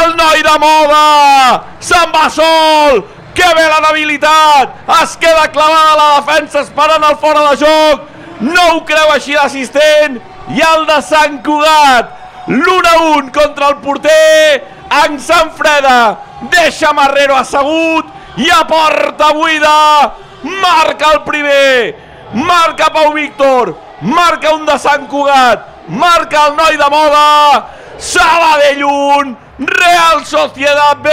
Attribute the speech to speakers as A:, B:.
A: Del noi de moda! Se'n va sol! Que bé la debilitat! Es queda clavada la defensa esperant el fora de joc! No ho creu així l'assistent! I el de Sant Cugat! L'1-1 contra el porter! En Sant Freda! Deixa Marrero assegut! I a porta buida! Marca el primer! Marca Pau Víctor! Marca un de Sant Cugat! Marca el noi de moda! Sabadell 1! Real Sociedad B!